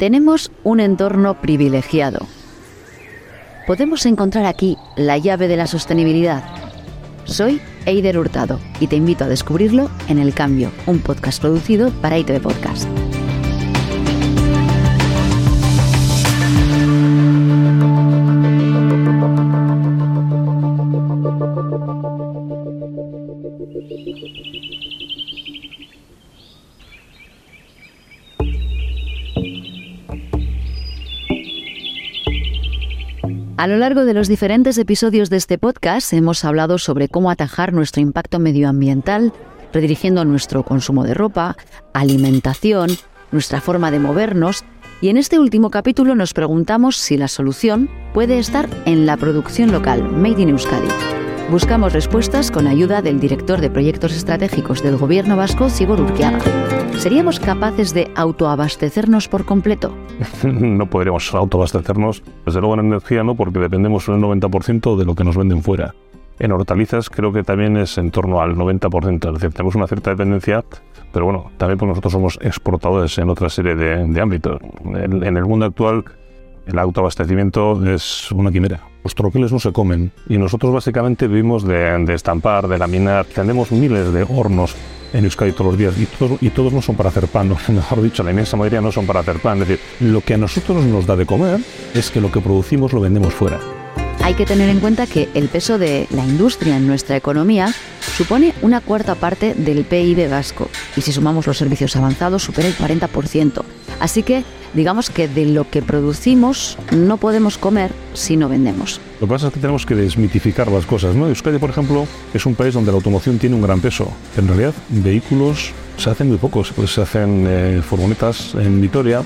Tenemos un entorno privilegiado. Podemos encontrar aquí la llave de la sostenibilidad. Soy Eider Hurtado y te invito a descubrirlo en El Cambio, un podcast producido para ITV Podcast. A lo largo de los diferentes episodios de este podcast hemos hablado sobre cómo atajar nuestro impacto medioambiental, redirigiendo nuestro consumo de ropa, alimentación, nuestra forma de movernos, y en este último capítulo nos preguntamos si la solución puede estar en la producción local, Made in Euskadi. Buscamos respuestas con ayuda del director de proyectos estratégicos del gobierno vasco, Cibor Urquiaga. ¿Seríamos capaces de autoabastecernos por completo? no podríamos autoabastecernos, desde luego en energía no, porque dependemos un 90% de lo que nos venden fuera. En hortalizas creo que también es en torno al 90%, es decir, tenemos una cierta dependencia, pero bueno, también pues nosotros somos exportadores en otra serie de, ámbitos. en el mundo actual el autoabastecimiento es una quimera. Los troqueles no se comen y nosotros básicamente vivimos de, estampar, de laminar. Tenemos miles de hornos en Euskadi todos los días y todos, no son para hacer pan, mejor dicho, la inmensa mayoría no son para hacer pan. Es decir, lo que a nosotros nos da de comer es que lo que producimos lo vendemos fuera. Hay que tener en cuenta que el peso de la industria en nuestra economía supone una cuarta parte del PIB vasco y si sumamos los servicios avanzados supera el 40%. Así que digamos que de lo que producimos no podemos comer si no vendemos. Lo que pasa es que tenemos que desmitificar las cosas. ¿no? Euskadi, por ejemplo, es un país donde la automoción tiene un gran peso. En realidad, vehículos se hacen muy pocos. Pues se hacen eh, furgonetas en Vitoria,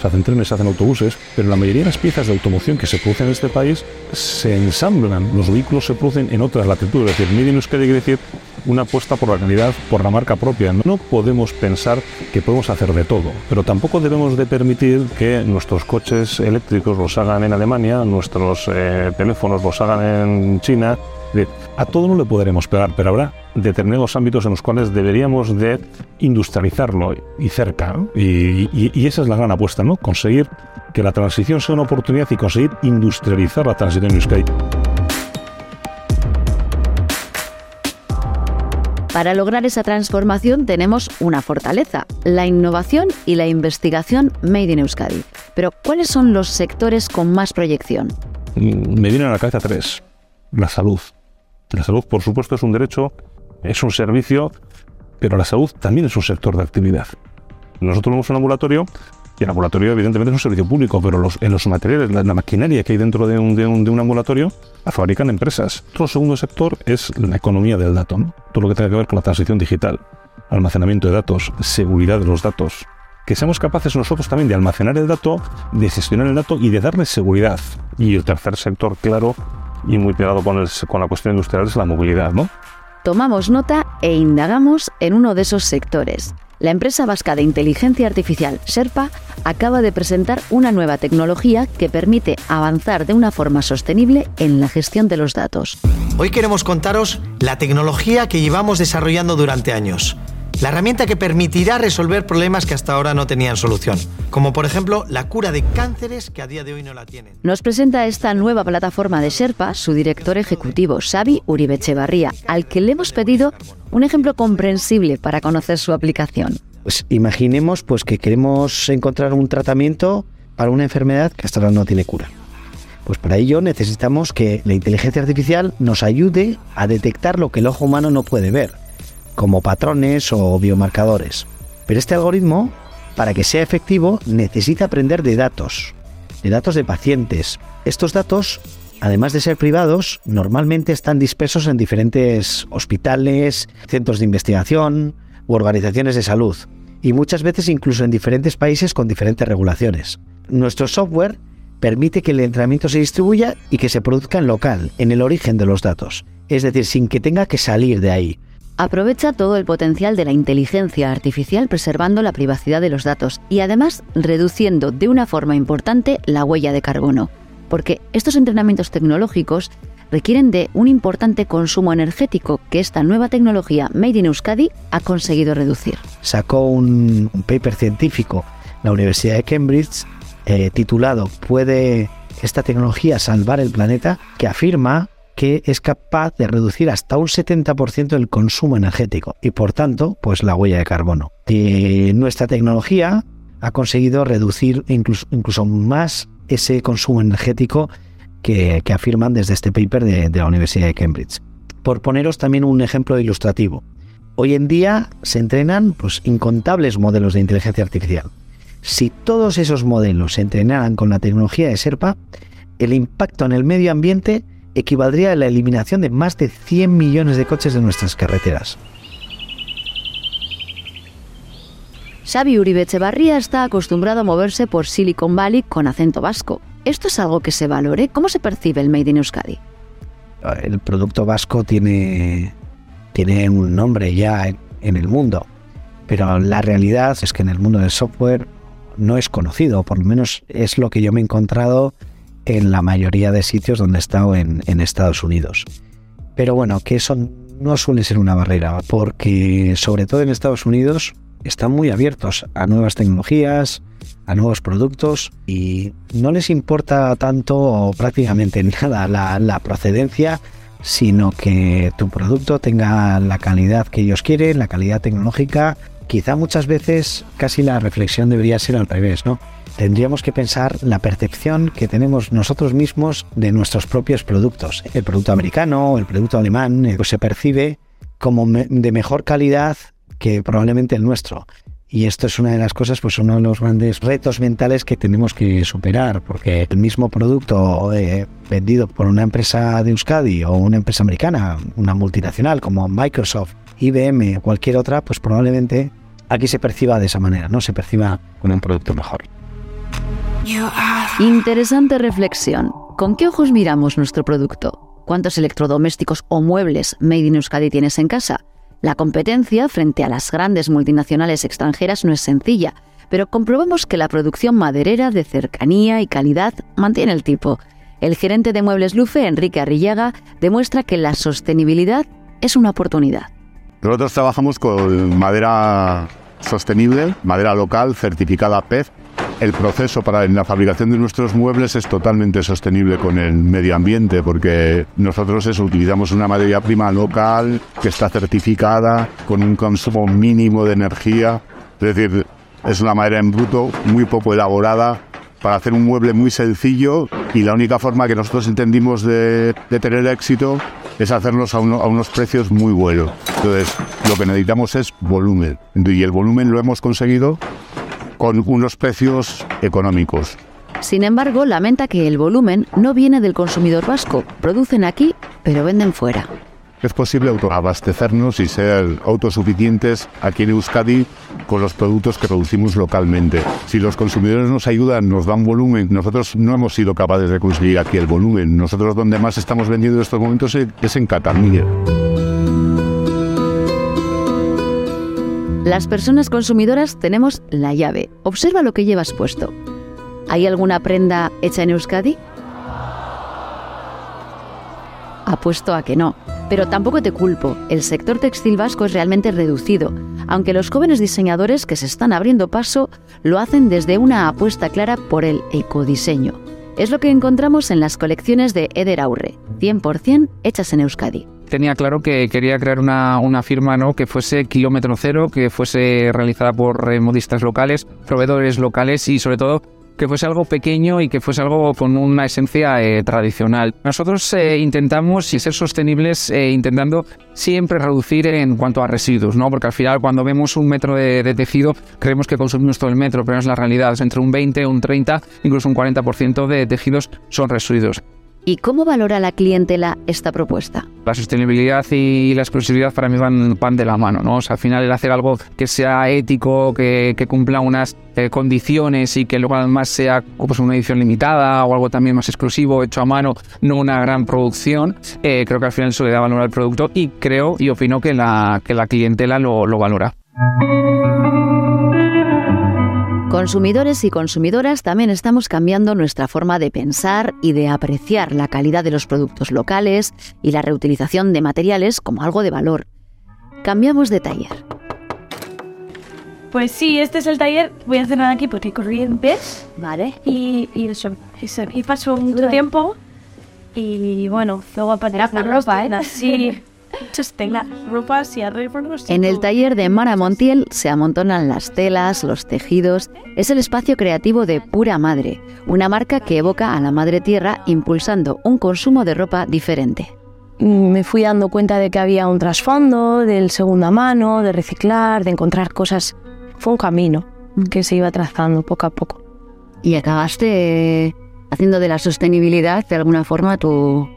se hacen trenes, se hacen autobuses, pero la mayoría de las piezas de automoción que se producen en este país se ensamblan. Los vehículos se producen en otras latitudes. Es decir, Made Euskadi quiere decir una apuesta por la calidad, por la marca propia. No podemos pensar que podemos hacer de todo, pero tampoco debemos de permitir que nuestros coches eléctricos los hagan en Alemania, nuestros eh, teléfonos los hagan en China. A todo no le podremos pegar, pero habrá determinados ámbitos en los cuales deberíamos de industrializarlo y cerca. Y, y, esa es la gran apuesta, ¿no? Conseguir que la transición sea una oportunidad y conseguir industrializar la transición en Euskadi. Para lograr esa transformación tenemos una fortaleza, la innovación y la investigación Made in Euskadi. Pero ¿cuáles son los sectores con más proyección? Mm, me vienen a la cabeza tres. La salud. La salud, por supuesto, es un derecho, es un servicio, pero la salud también es un sector de actividad. Nosotros tenemos un ambulatorio y el ambulatorio, evidentemente, es un servicio público, pero los, en los materiales, la, maquinaria que hay dentro de un, de un, ambulatorio, la fabrican empresas. Otro segundo sector es la economía del dato, todo lo que tenga que ver con la transición digital, almacenamiento de datos, seguridad de los datos. Que seamos capaces nosotros también de almacenar el dato, de gestionar el dato y de darle seguridad. Y el tercer sector, claro, y muy pegado con, el, con la cuestión industrial, es la movilidad, ¿no? Tomamos nota e indagamos en uno de esos sectores. La empresa vasca de inteligencia artificial Sherpa acaba de presentar una nueva tecnología que permite avanzar de una forma sostenible en la gestión de los datos. Hoy queremos contaros la tecnología que llevamos desarrollando durante años la herramienta que permitirá resolver problemas que hasta ahora no tenían solución, como por ejemplo la cura de cánceres que a día de hoy no la tienen. Nos presenta esta nueva plataforma de Sherpa su director ejecutivo, Xavi Uribechevarría, al que le hemos pedido un ejemplo comprensible para conocer su aplicación. Pues imaginemos pues, que queremos encontrar un tratamiento para una enfermedad que hasta ahora no tiene cura. Pues para ello necesitamos que la inteligencia artificial nos ayude a detectar lo que el ojo humano no puede ver como patrones o biomarcadores. Pero este algoritmo, para que sea efectivo, necesita aprender de datos, de datos de pacientes. Estos datos, además de ser privados, normalmente están dispersos en diferentes hospitales, centros de investigación u organizaciones de salud, y muchas veces incluso en diferentes países con diferentes regulaciones. Nuestro software permite que el entrenamiento se distribuya y que se produzca en local, en el origen de los datos, es decir, sin que tenga que salir de ahí. Aprovecha todo el potencial de la inteligencia artificial preservando la privacidad de los datos y además reduciendo de una forma importante la huella de carbono, porque estos entrenamientos tecnológicos requieren de un importante consumo energético que esta nueva tecnología Made in Euskadi ha conseguido reducir. Sacó un, paper científico la Universidad de Cambridge, eh, titulado ¿Puede esta tecnología salvar el planeta? que afirma que es capaz de reducir hasta un 70% el consumo energético y por tanto, pues la huella de carbono. Y nuestra tecnología ha conseguido reducir incluso, incluso más ese consumo energético que, afirman desde este paper de, la Universidad de Cambridge. Por poneros también un ejemplo ilustrativo. Hoy en día se entrenan pues, incontables modelos de inteligencia artificial. Si todos esos modelos se entrenaran con la tecnología de SERPA, el impacto en el medio ambiente equivaldría a la eliminación de más de 100 millones de coches de nuestras carreteras. Xavi Uribe Echevarría está acostumbrado a moverse por Silicon Valley con acento vasco. ¿Esto es algo que se valore? ¿Cómo se percibe el Made in Euskadi? El producto vasco tiene, tiene un nombre ya en, el mundo, pero la realidad es que en el mundo del software no es conocido, por lo menos es lo que yo me he encontrado en la mayoría de sitios donde he estado en, Estados Unidos. Pero bueno, que eso no suele ser una barrera, porque sobre todo en Estados Unidos están muy abiertos a nuevas tecnologías, a nuevos productos y no les importa tanto o prácticamente nada la, procedencia, sino que tu producto tenga la calidad que ellos quieren, la calidad tecnológica. Quizá muchas veces casi la reflexión debería ser al revés, ¿no? Tendríamos que pensar la percepción que tenemos nosotros mismos de nuestros propios productos. El producto americano, el producto alemán, pues se percibe como de mejor calidad que probablemente el nuestro. Y esto es una de las cosas, pues uno de los grandes retos mentales que tenemos que superar, porque el mismo producto eh, vendido por una empresa de Euskadi o una empresa americana, una multinacional como Microsoft, IBM o cualquier otra, pues probablemente aquí se perciba de esa manera, ¿no? Se perciba con un producto mejor. Interesante reflexión. ¿Con qué ojos miramos nuestro producto? ¿Cuántos electrodomésticos o muebles made in Euskadi tienes en casa? La competencia frente a las grandes multinacionales extranjeras no es sencilla, pero comprobamos que la producción maderera de cercanía y calidad mantiene el tipo. El gerente de Muebles Lufe, Enrique Arrillaga, demuestra que la sostenibilidad es una oportunidad. Nosotros trabajamos con madera sostenible, madera local, certificada PEF, el proceso para la fabricación de nuestros muebles es totalmente sostenible con el medio ambiente porque nosotros utilizamos una materia prima local que está certificada con un consumo mínimo de energía. Es decir, es una madera en bruto muy poco elaborada para hacer un mueble muy sencillo y la única forma que nosotros entendimos de, tener éxito es hacerlos a, a, unos precios muy buenos. Entonces, lo que necesitamos es volumen. Y el volumen lo hemos conseguido con unos precios económicos. Sin embargo, lamenta que el volumen no viene del consumidor vasco. Producen aquí, pero venden fuera. Es posible autoabastecernos y ser autosuficientes aquí en Euskadi con los productos que producimos localmente. Si los consumidores nos ayudan, nos dan volumen, nosotros no hemos sido capaces de conseguir aquí el volumen. Nosotros donde más estamos vendiendo en estos momentos es en Cataluña. Las personas consumidoras tenemos la llave. Observa lo que llevas puesto. ¿Hay alguna prenda hecha en Euskadi? Apuesto a que no. Pero tampoco te culpo, el sector textil vasco es realmente reducido, aunque los jóvenes diseñadores que se están abriendo paso lo hacen desde una apuesta clara por el ecodiseño. Es lo que encontramos en las colecciones de Eder Aurre, 100% hechas en Euskadi tenía claro que quería crear una, una, firma ¿no? que fuese kilómetro cero, que fuese realizada por eh, modistas locales, proveedores locales y sobre todo que fuese algo pequeño y que fuese algo con una esencia eh, tradicional. Nosotros eh, intentamos ser sostenibles intentando siempre reducir en cuanto a residuos, ¿no? porque al final cuando vemos un metro de, de, tejido creemos que consumimos todo el metro, pero no es la realidad, es entre un 20, un 30, incluso un 40% de tejidos son residuos. ¿Y cómo valora la clientela esta propuesta? La sostenibilidad y la exclusividad para mí van, de la mano, ¿no? O sea, al final el hacer algo que sea ético, que, cumpla unas eh, condiciones y que luego además sea pues, una edición limitada o algo también más exclusivo, hecho a mano, no una gran producción, eh, creo que al final eso le da valor al producto y creo y opino que la, que la clientela lo, lo valora. Consumidores y consumidoras también estamos cambiando nuestra forma de pensar y de apreciar la calidad de los productos locales y la reutilización de materiales como algo de valor. Cambiamos de taller. Pues sí, este es el taller. Voy a cerrar aquí porque corrientes. Vale. Y, y eso, eso. Y paso mucho tiempo. Y bueno, luego aparecerá la ropa, ¿eh? Sí. Muchas telas, ropas y arreglos. En el taller de Mara Montiel se amontonan las telas, los tejidos. Es el espacio creativo de Pura Madre, una marca que evoca a la madre tierra impulsando un consumo de ropa diferente. me fui dando cuenta de que había un trasfondo del segunda mano, de reciclar, de encontrar cosas. Fue un camino que se iba trazando poco a poco. Y acabaste haciendo de la sostenibilidad de alguna forma tu,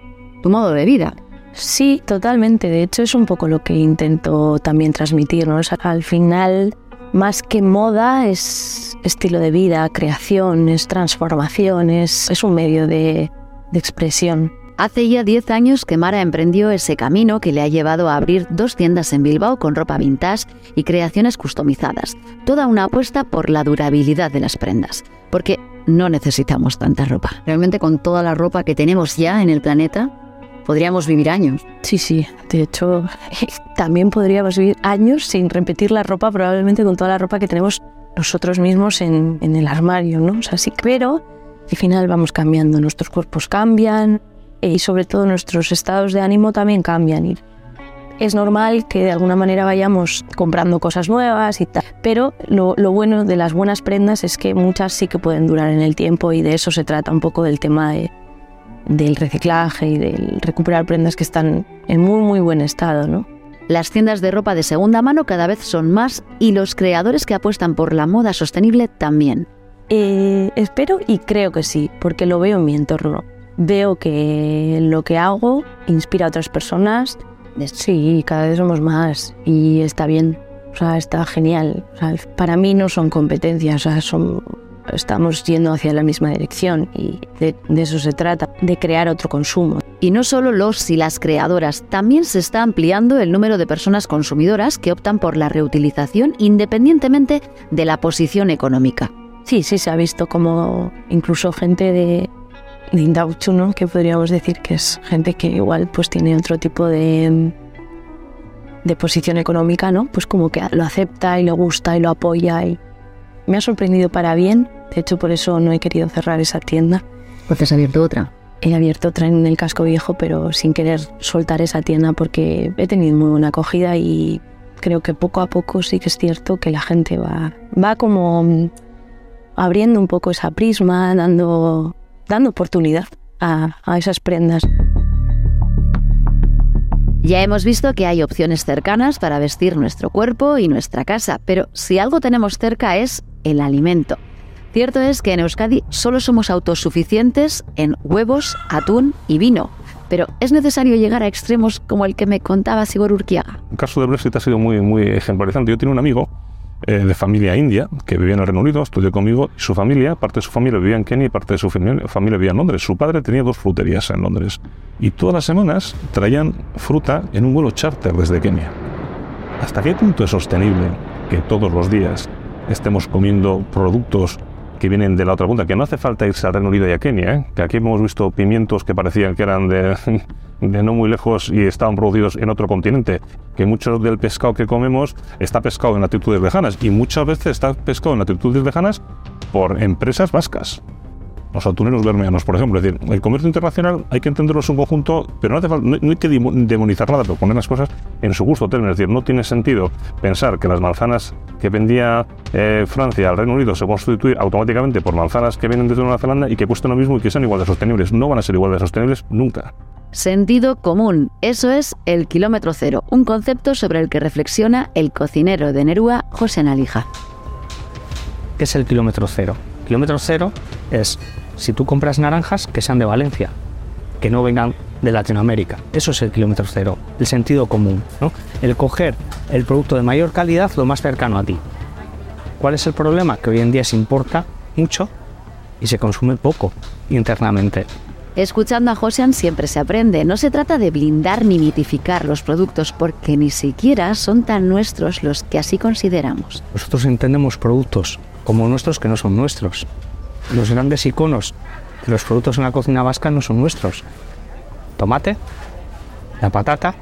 tu modo de vida. Sí, totalmente. De hecho, es un poco lo que intento también transmitir. ¿no? Al final, más que moda, es estilo de vida, creación, es transformación, es, es un medio de, de expresión. Hace ya 10 años que Mara emprendió ese camino que le ha llevado a abrir dos tiendas en Bilbao con ropa vintage y creaciones customizadas. Toda una apuesta por la durabilidad de las prendas. Porque no necesitamos tanta ropa. Realmente con toda la ropa que tenemos ya en el planeta, podríamos vivir años. Sí, sí. De hecho, también podríamos vivir años sin repetir la ropa, probablemente con toda la ropa que tenemos nosotros mismos en, en el armario, ¿no? O sea, sí, pero al final vamos cambiando, nuestros cuerpos cambian y sobre todo nuestros estados de ánimo también cambian. Y es normal que de alguna manera vayamos comprando cosas nuevas y tal, pero lo, lo, bueno de las buenas prendas es que muchas sí que pueden durar en el tiempo y de eso se trata un poco del tema de, del reciclaje y del recuperar prendas que están en muy muy buen estado, ¿no? Las tiendas de ropa de segunda mano cada vez son más y los creadores que apuestan por la moda sostenible también. Eh, espero y creo que sí, porque lo veo en mi entorno. Veo que lo que hago inspira a otras personas. Sí, cada vez somos más y está bien. O sea, está genial. O sea, para mí no son competencias, o sea, son, estamos yendo hacia la misma dirección y de, de, eso se trata, de crear otro consumo. Y no solo los y las creadoras, también se está ampliando el número de personas consumidoras que optan por la reutilización independientemente de la posición económica. Sí, sí, se ha visto como incluso gente de, de Indauchu, ¿no? que podríamos decir que es gente que igual pues tiene otro tipo de, de posición económica, ¿no? Pues como que lo acepta y le gusta y lo apoya y me ha sorprendido para bien. De hecho, por eso no he querido cerrar esa tienda. Porque has abierto otra. He abierto otra en el casco viejo, pero sin querer soltar esa tienda porque he tenido muy buena acogida y creo que poco a poco sí que es cierto que la gente va, va como abriendo un poco esa prisma, dando, dando oportunidad a, a esas prendas. Ya hemos visto que hay opciones cercanas para vestir nuestro cuerpo y nuestra casa, pero si algo tenemos cerca es el alimento. Cierto es que en Euskadi solo somos autosuficientes en huevos, atún y vino. Pero es necesario llegar a extremos como el que me contaba Sigor Urquiaga. El caso de Brexit ha sido muy, muy ejemplarizante. Yo tengo un amigo eh, de familia india que vivía en el Reino Unido, estudió conmigo, y su familia, parte de su familia vivía en Kenia y parte de su familia vivía en Londres. Su padre tenía dos fruterías en Londres y todas las semanas traían fruta en un vuelo charter desde Kenia. ¿Hasta qué punto es sostenible que todos los días estemos comiendo productos que vienen de la otra punta, que no hace falta irse al Reino Unido y a Kenia, ¿eh? que aquí hemos visto pimientos que parecían que eran de, no muy lejos y estaban producidos en otro continente, que mucho del pescado que comemos está pescado en latitudes lejanas y muchas veces está pescado en latitudes lejanas por empresas vascas. Los atuneros bermeanos, por ejemplo. Es decir, el comercio internacional hay que entenderlo en un conjunto, pero no, hace falta, no, no hay que demonizar nada, pero poner las cosas en su justo término. Es decir, no tiene sentido pensar que las manzanas que vendía eh, Francia al Reino Unido se van a sustituir automáticamente por manzanas que vienen desde Nueva Zelanda y que cuesten lo mismo y que sean igual de sostenibles. No van a ser igual de sostenibles nunca. Sentido común, eso es el kilómetro cero, un concepto sobre el que reflexiona el cocinero de Nerúa, José Analija. ¿Qué es el kilómetro cero? Kilómetro cero es si tú compras naranjas que sean de Valencia, que no vengan de Latinoamérica. Eso es el kilómetro cero, el sentido común, ¿no? El coger el producto de mayor calidad lo más cercano a ti. ¿Cuál es el problema? Que hoy en día se importa mucho y se consume poco internamente. Escuchando a Josean siempre se aprende. No se trata de blindar ni mitificar los productos porque ni siquiera son tan nuestros los que así consideramos. Nosotros entendemos productos como nuestros que no son nuestros. Los grandes iconos de los productos en la cocina vasca no son nuestros. Tomate, la patata,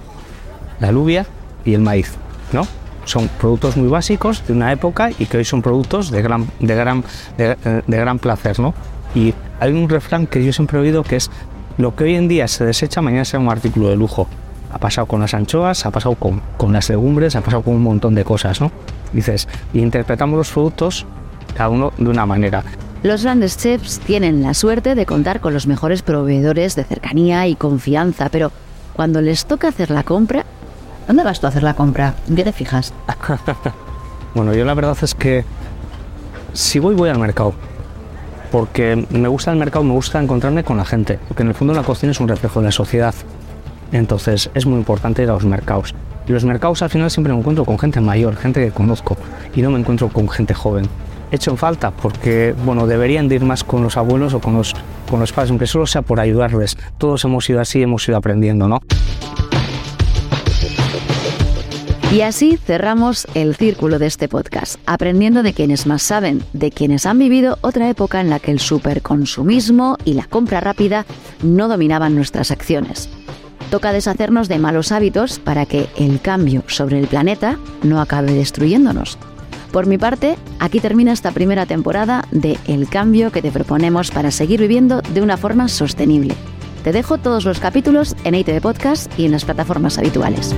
la alubia y el maíz, ¿no? Son productos muy básicos de una época y que hoy son productos de gran, de gran, de, de gran placer, ¿no? Y hay un refrán que yo siempre he oído que es lo que hoy en día se desecha, mañana será un artículo de lujo. Ha pasado con las anchoas, ha pasado con, con las legumbres, ha pasado con un montón de cosas, ¿no? Dices, interpretamos los productos cada uno de una manera. Los grandes chefs tienen la suerte de contar con los mejores proveedores de cercanía y confianza, pero cuando les toca hacer la compra, ¿dónde vas tú a hacer la compra? ¿En qué te fijas? bueno, yo la verdad es que si voy, voy al mercado. Porque me gusta el mercado, me gusta encontrarme con la gente. Porque en el fondo la cocina es un reflejo de la sociedad. Entonces es muy importante ir a los mercados. Y los mercados al final siempre me encuentro con gente mayor, gente que conozco. Y no me encuentro con gente joven. Hecho en falta porque, bueno, deberían de ir más con los abuelos o con los, con los padres, aunque solo sea por ayudarles. Todos hemos ido así, hemos ido aprendiendo, ¿no? Y así cerramos el círculo de este podcast, aprendiendo de quienes más saben, de quienes han vivido otra época en la que el superconsumismo y la compra rápida no dominaban nuestras acciones. Toca deshacernos de malos hábitos para que el cambio sobre el planeta no acabe destruyéndonos. Por mi parte, aquí termina esta primera temporada de El cambio que te proponemos para seguir viviendo de una forma sostenible. Te dejo todos los capítulos en ITV Podcast y en las plataformas habituales.